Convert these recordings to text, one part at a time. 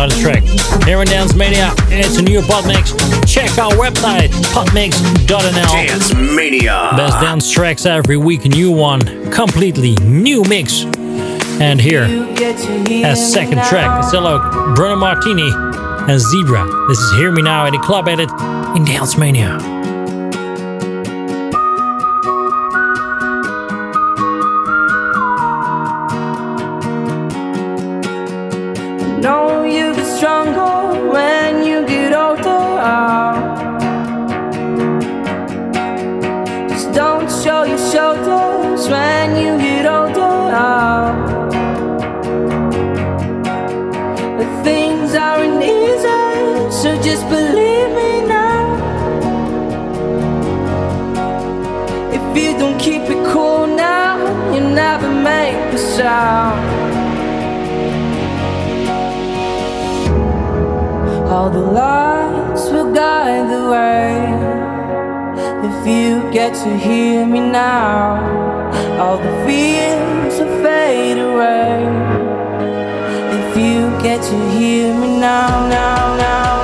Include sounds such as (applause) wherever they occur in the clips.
Another track. Here in Dance Mania, it's a new pod mix. Check our website, podmix.nl. Dance Mania. Best dance tracks every week, new one. Completely new mix. And here, as second track, it's hello, Bruno Martini and Zeeba. This is Hear Me Now in the club edit in Dance Mania. All the lights will guide the way. If you get to hear me now, all the fears will fade away. If you get to hear me now, now, now, now,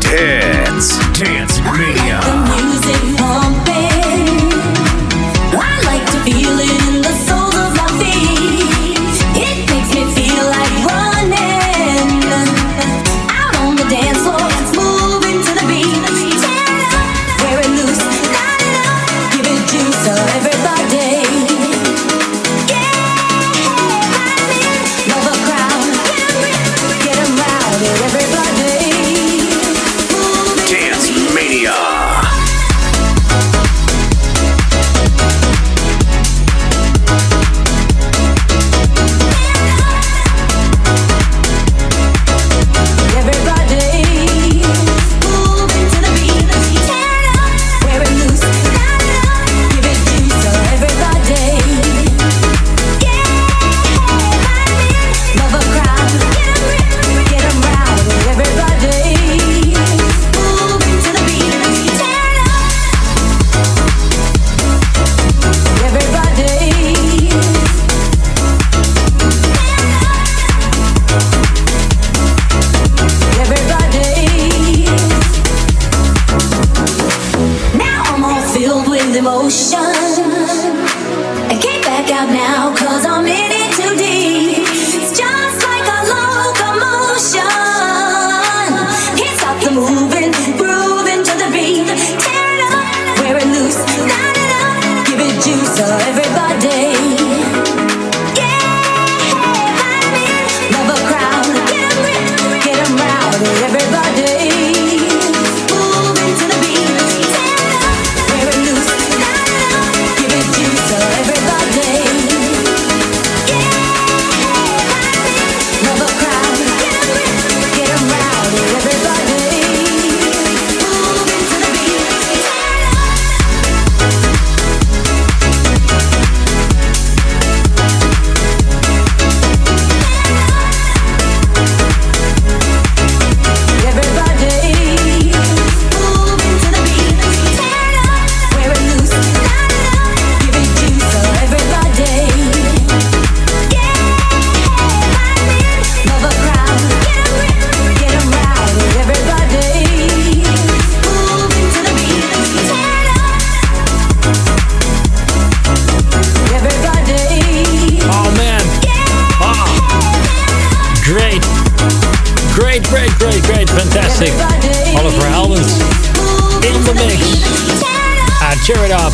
10. I can't back out now, cause I'm in it.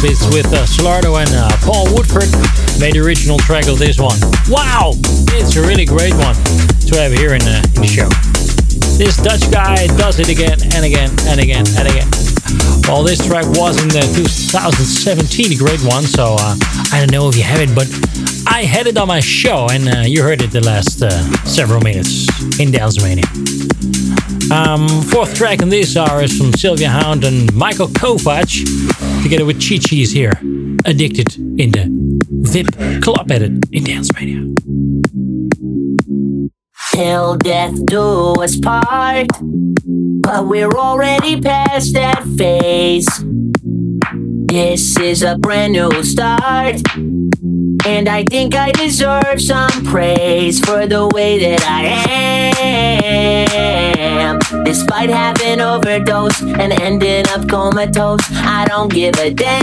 Cheer It Up is with uh, Solardo and uh, Paul Woodford. Made the original track of this one. Wow! It's a really great one to have here in, uh, in the show. This Dutch guy does it again and again and again and again. Well, this track was in the 2017 a great one, so uh, I don't know if you have it, but I had it on my show and uh, you heard it the last uh, several minutes in Dance Mania. Um, fourth track in this hour is from Sylvia Hound and Michael Kovac, together with Chi Chi's here, Addicted in the VIP Club Edit in Dance Mania. Till death do us part, but we're already past that phase. This is a brand new start. And I think I deserve some praise for the way that I am. Despite having overdosed and ending up comatose, I don't give a damn.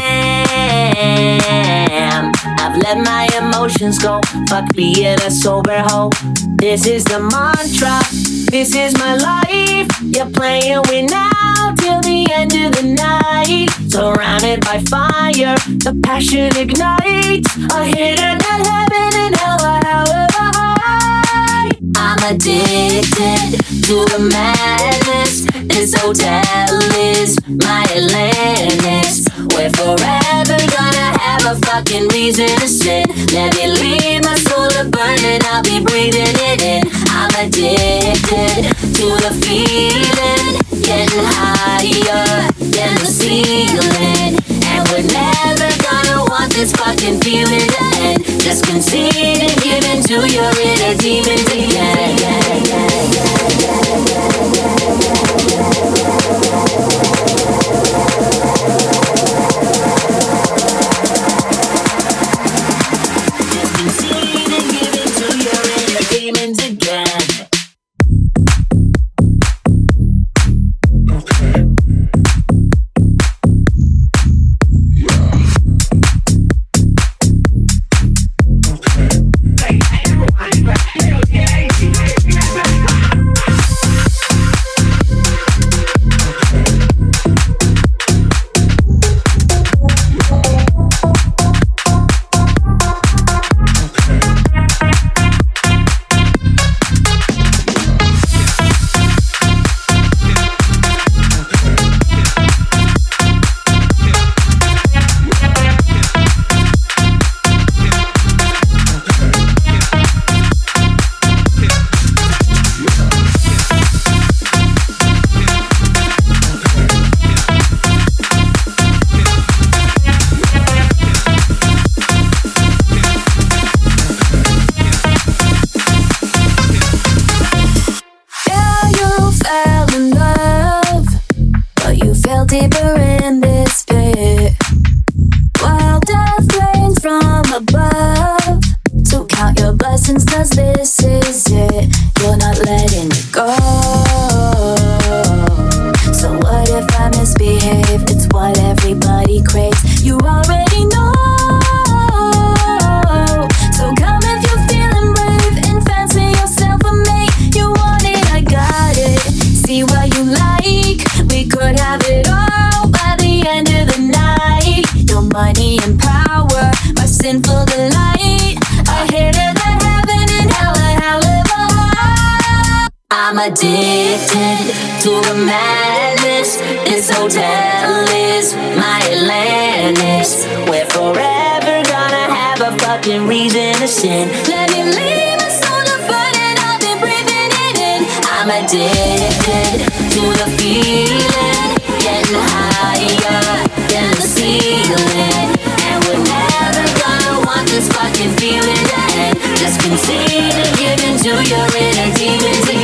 I've let my emotions go, fuck being a sober hoe. This is the mantra, this is my life. You're playing with now till the end of the night. Surrounded by fire, the passion ignites. A hidden at heaven and hell, however high. I'm addicted to the madness. This hotel is my Atlantis. We're forever gonna a fucking reason to sin. Let me leave my soul to burn and I'll be breathing it in. I'm addicted to the feeling, getting higher than the ceiling. And we're never gonna want this fucking feeling to end. Just concede and give in to your inner demons again. Addicted to the madness. This hotel is my Atlantis. We're forever gonna have a fucking reason to sin. Let me leave my soul to burn and I'll be breathing it in. I'm addicted to the feeling, getting higher than the ceiling. And we're never gonna want this fucking feeling to end. Just concede in to your inner demons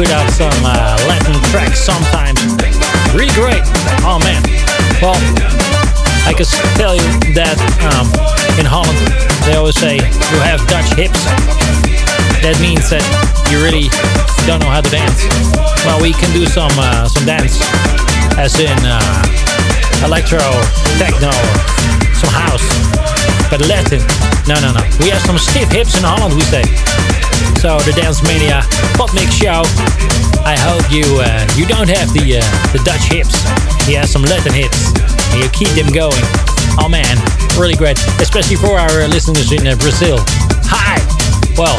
Put out some uh, Latin tracks sometimes. Really great. Oh man. Well, I can tell you that um, in Holland they always say you have Dutch hips. That means that you really don't know how to dance. Well, we can do some uh, some dance, as in uh, electro, techno, some house, but Latin. No, no, no. We have some stiff hips in Holland, we say. So the Dance Mania Pop Mix Show. I hope you uh, you don't have the uh, the Dutch hips. You have some Latin hits. And you keep them going. Oh man, really great, especially for our listeners in uh, Brazil. Hi. Well,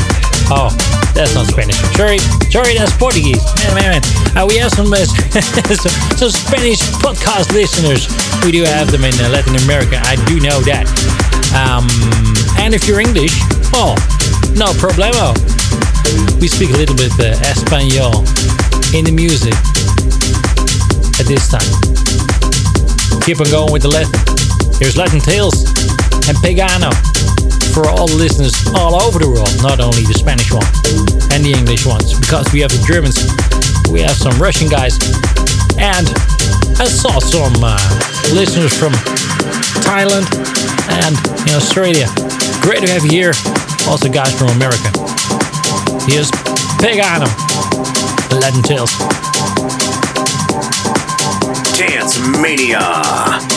oh, that's not Spanish. Sorry, sorry, that's Portuguese. Man, man, man. Uh, we have some, uh, (laughs) some some Spanish podcast listeners. We do have them in uh, Latin America. I do know that. Um, and if you're English, well, no problemo. We speak a little bit uh, Espanol in the music at this time. Keep on going with the Latin. Here's Latin Tales and Pegano for all the listeners all over the world, not only the Spanish one and the English ones, because we have the Germans, we have some Russian guys, and I saw some uh, listeners from Thailand and in Australia. Great to have you here. Also, guys from America. Here's Pegano, Latin Tales. Dance Mania.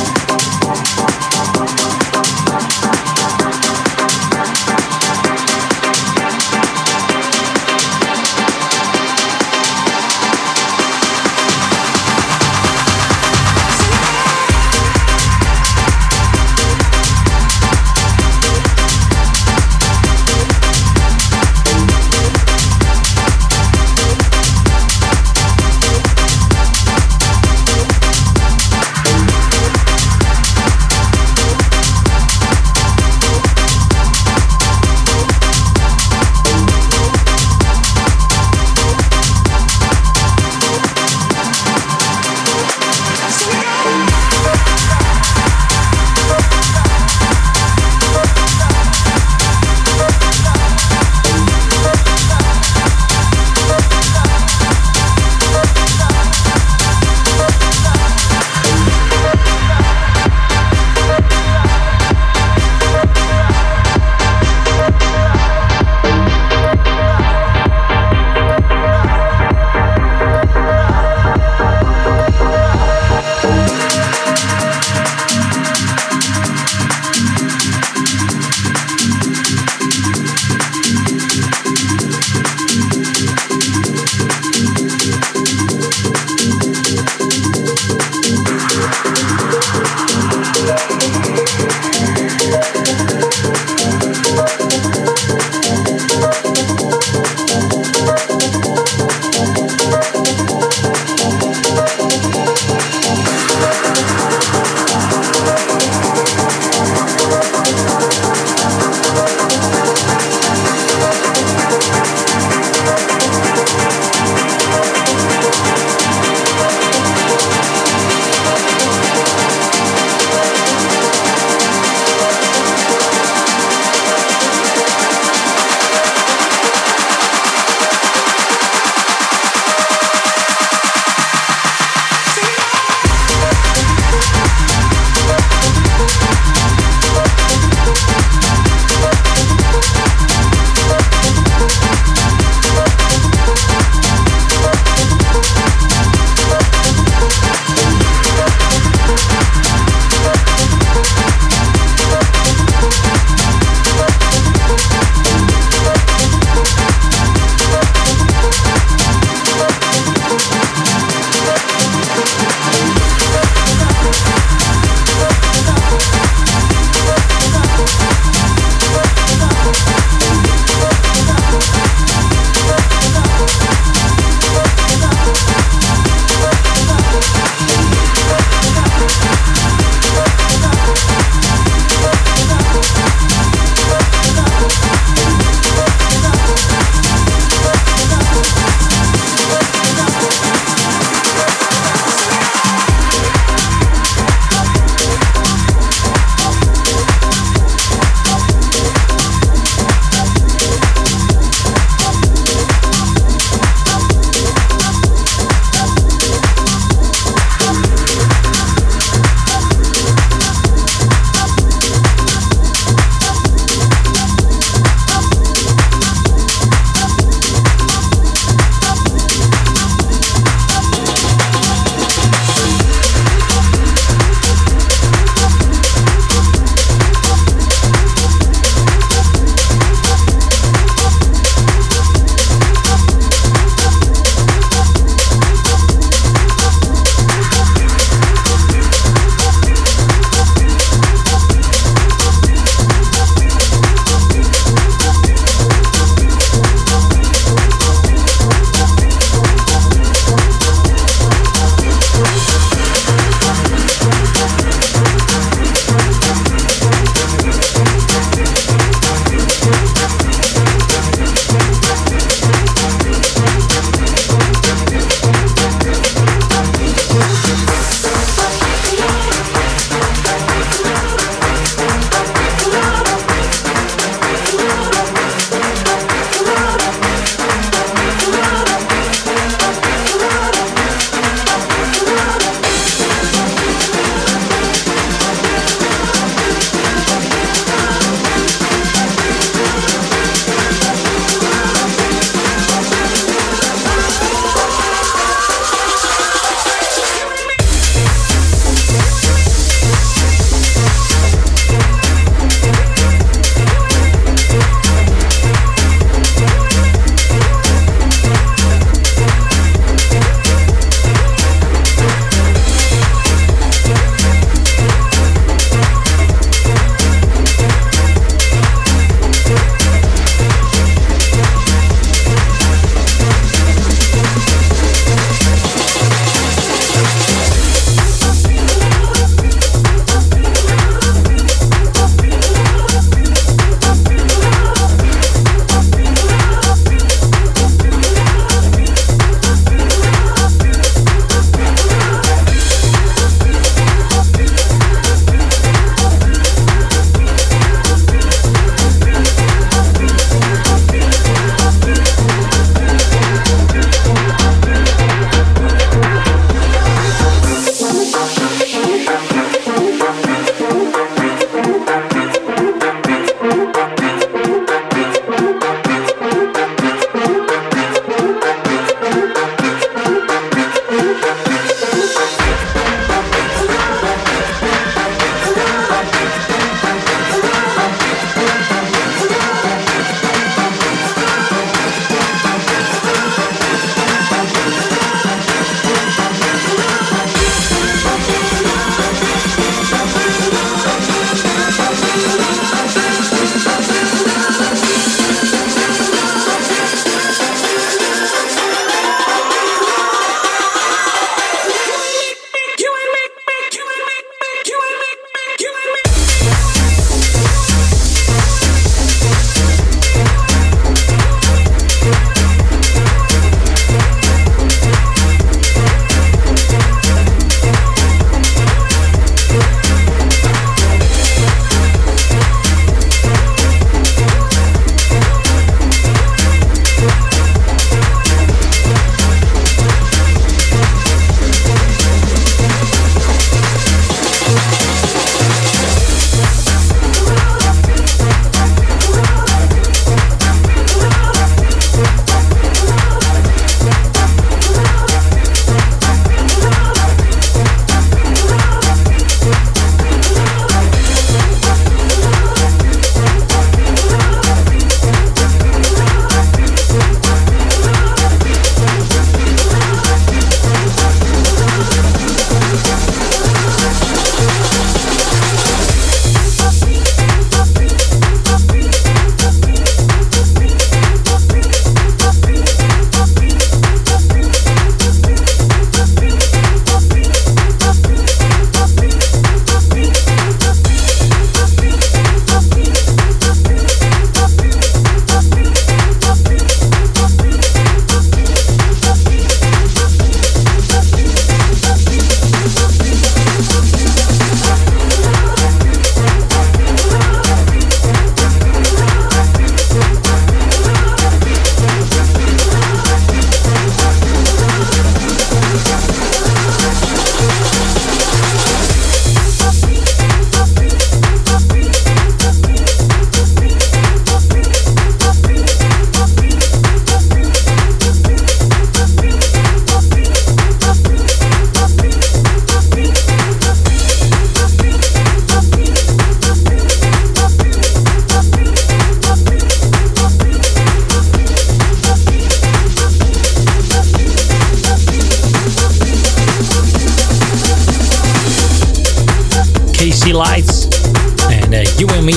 And uh, You and Me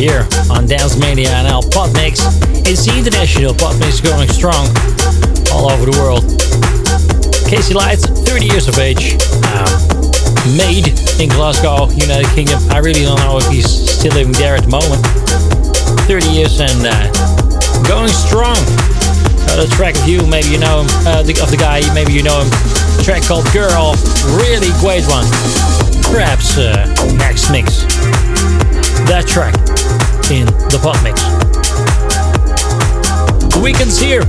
here on Dance Mania and our Pop Mix. It's the international Pop Mix going strong all over the world. Casey Lights, 30 years of age, um, made in Glasgow, United Kingdom. I really don't know if he's still living there at the moment. 30 years and uh, going strong. Uh, track of you, maybe you know him, uh, the, of the guy, maybe you know him. track called Girl, really great one. Perhaps uh, next mix. That track in the pop Mix. The Weeknd's here.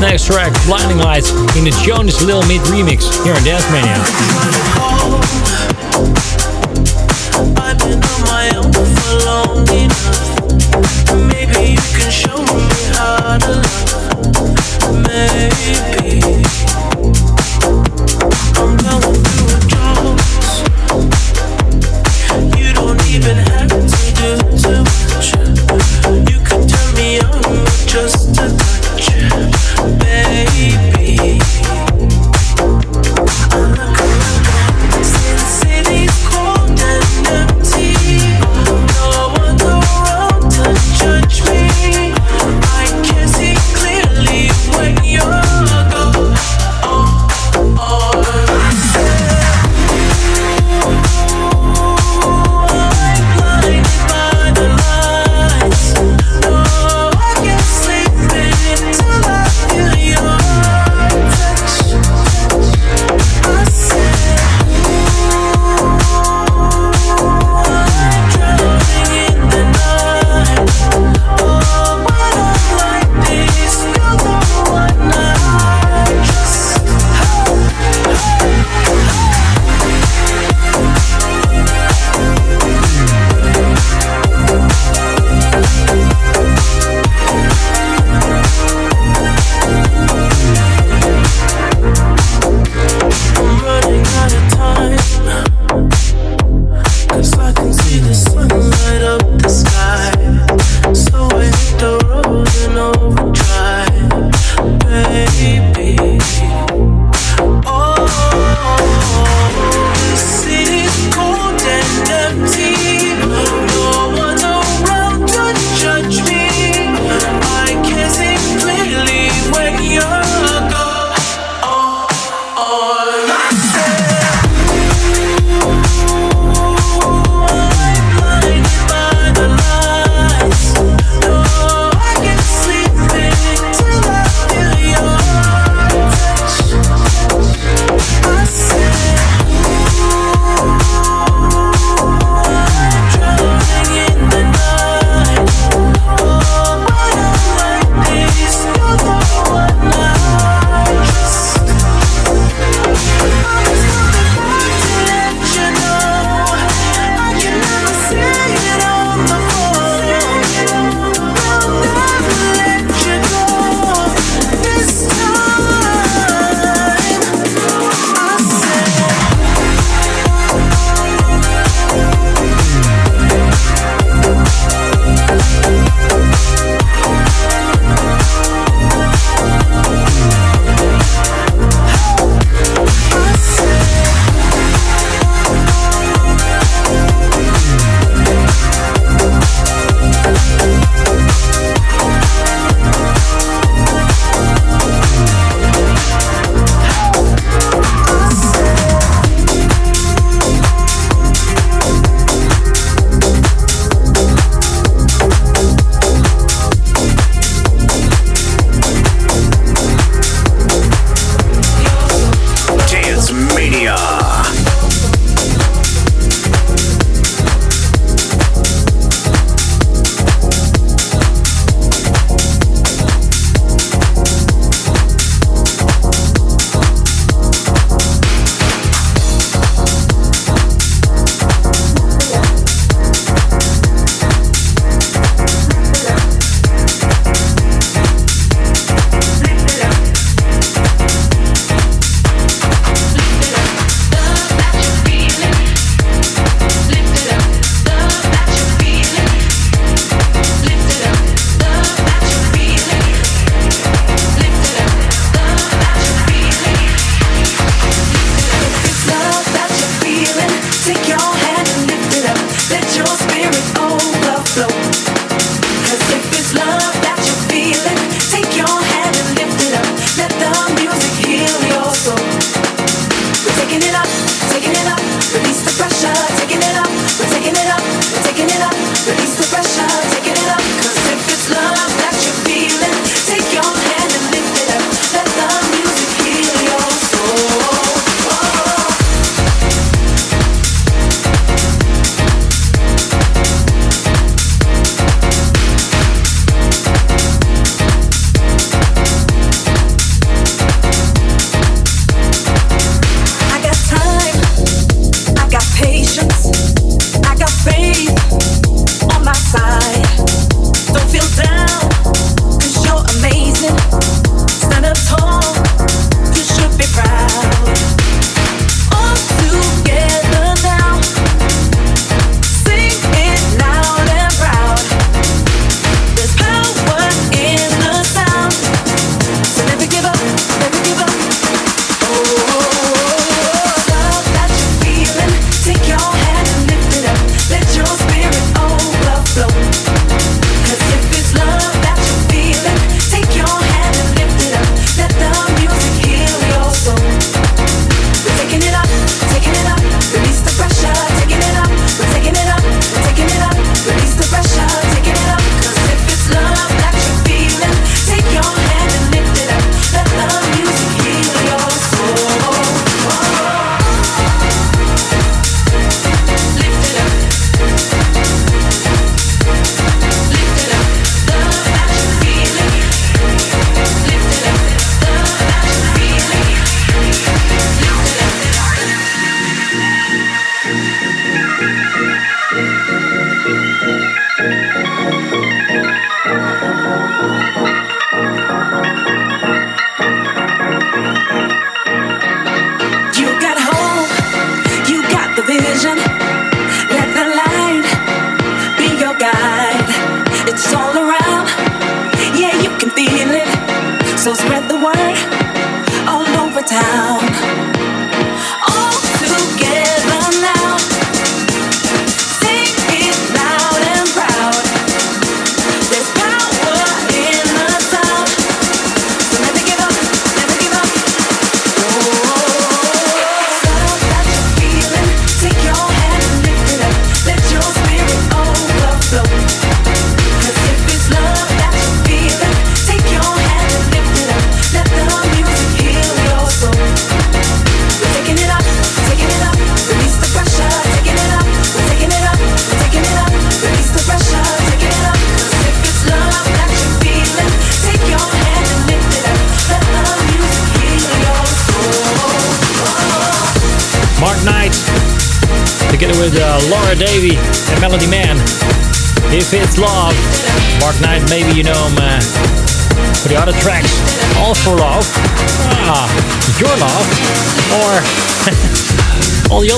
Next track, Blinding Lights in the Jonas Lil Mid remix here on Dance Mania. I've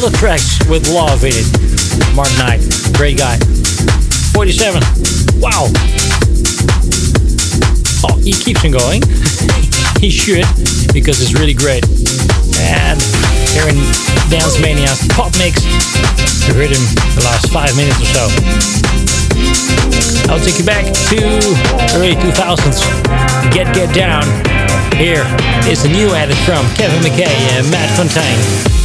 with love in it. Mark Knight, great guy. 47. Wow. Oh, he keeps on going. (laughs) he should, because it's really great. And here in Dance Mania's Pop Mix, you heard him the last five minutes or so. I'll take you back to early 2000s. Get Get Down. Here is the new edit from Kevin McKay and Matt Fontaine.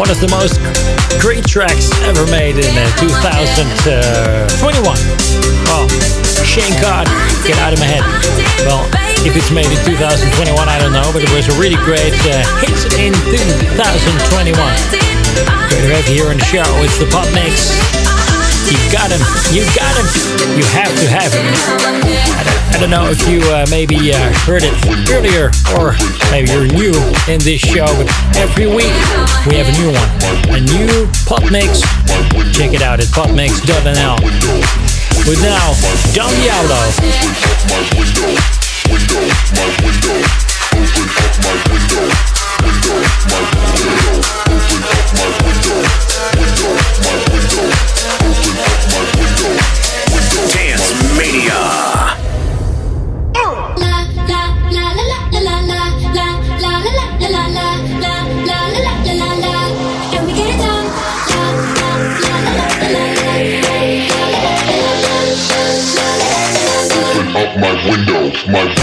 One of the most great tracks ever made in uh, 2021. Oh, Shane Codd, get out of my head. Well, if it's made in 2021, I don't know, but it was a really great uh, hit in 2021. Great to have you here on the show. It's the Pop Mix. You got him. You got him. You have to have him. I don't, know if you uh, maybe uh, heard it earlier or maybe you're new in this show, but every week we have a new one. A new pop mix. Check it out at popmix.nl. But now, Don Diablo. My window, window, my window, open up my window, window, my window, open up my window. my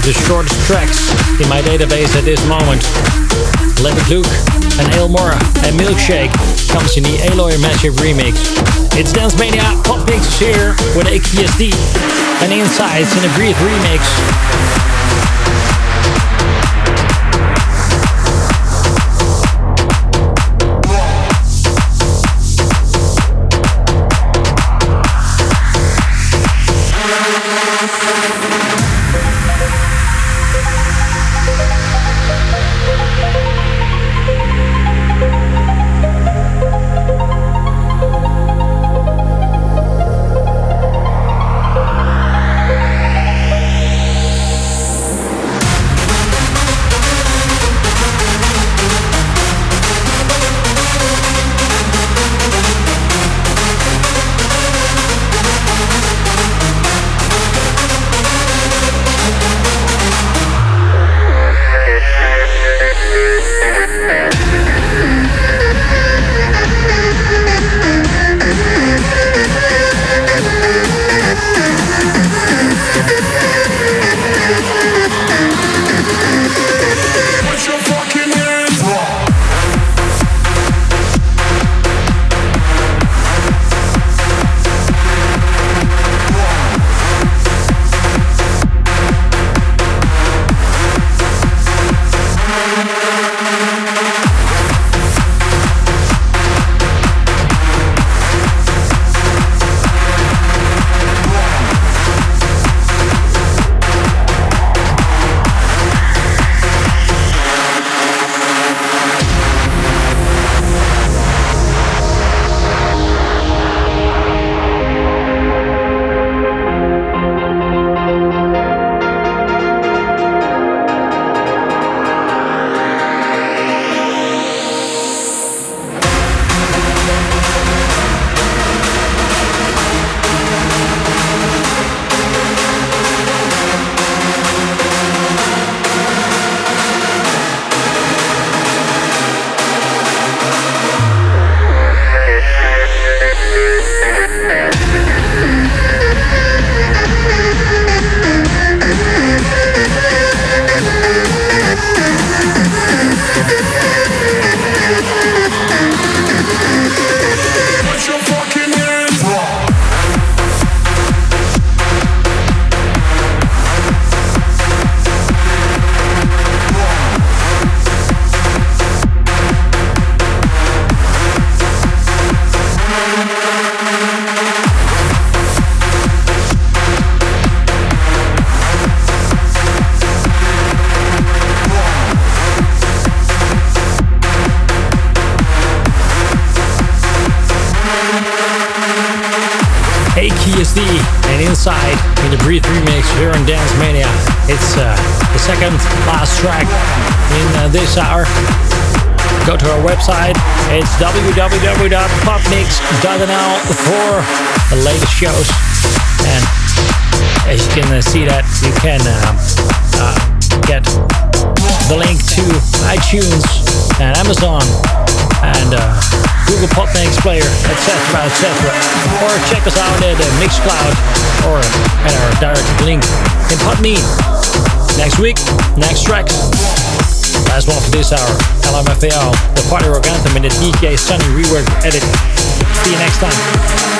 of the shortest tracks in my database at this moment. Let It Look and Ailmora and Milkshake comes in the Aloy Magic remix. It's Dance Mania Pop Mix here with AKSD and Insights in a Breathe remix. Website. It's www.popmix.nl for the latest shows. And as you can uh, see that, you can uh, uh, get the link to iTunes and Amazon and uh, Google Podmix Player, etc., etc. Or check us out at uh, Mixcloud or at our direct link in Podme. Next week, next tracks. Last one for this hour, LMFAO, the party rock anthem in the DJ Sunny rework edit. See you next time.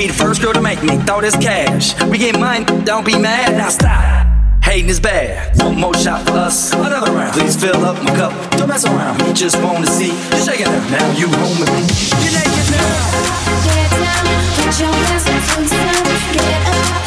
Be the first girl to make me throw this cash. We get mine, don't be mad, now stop. Hating is bad. One more shot for us, another round. Please fill up my cup, don't mess around. We just wanna see you shaking it. Now you home with me. You're naked now. Get down, put your hands up. Get up,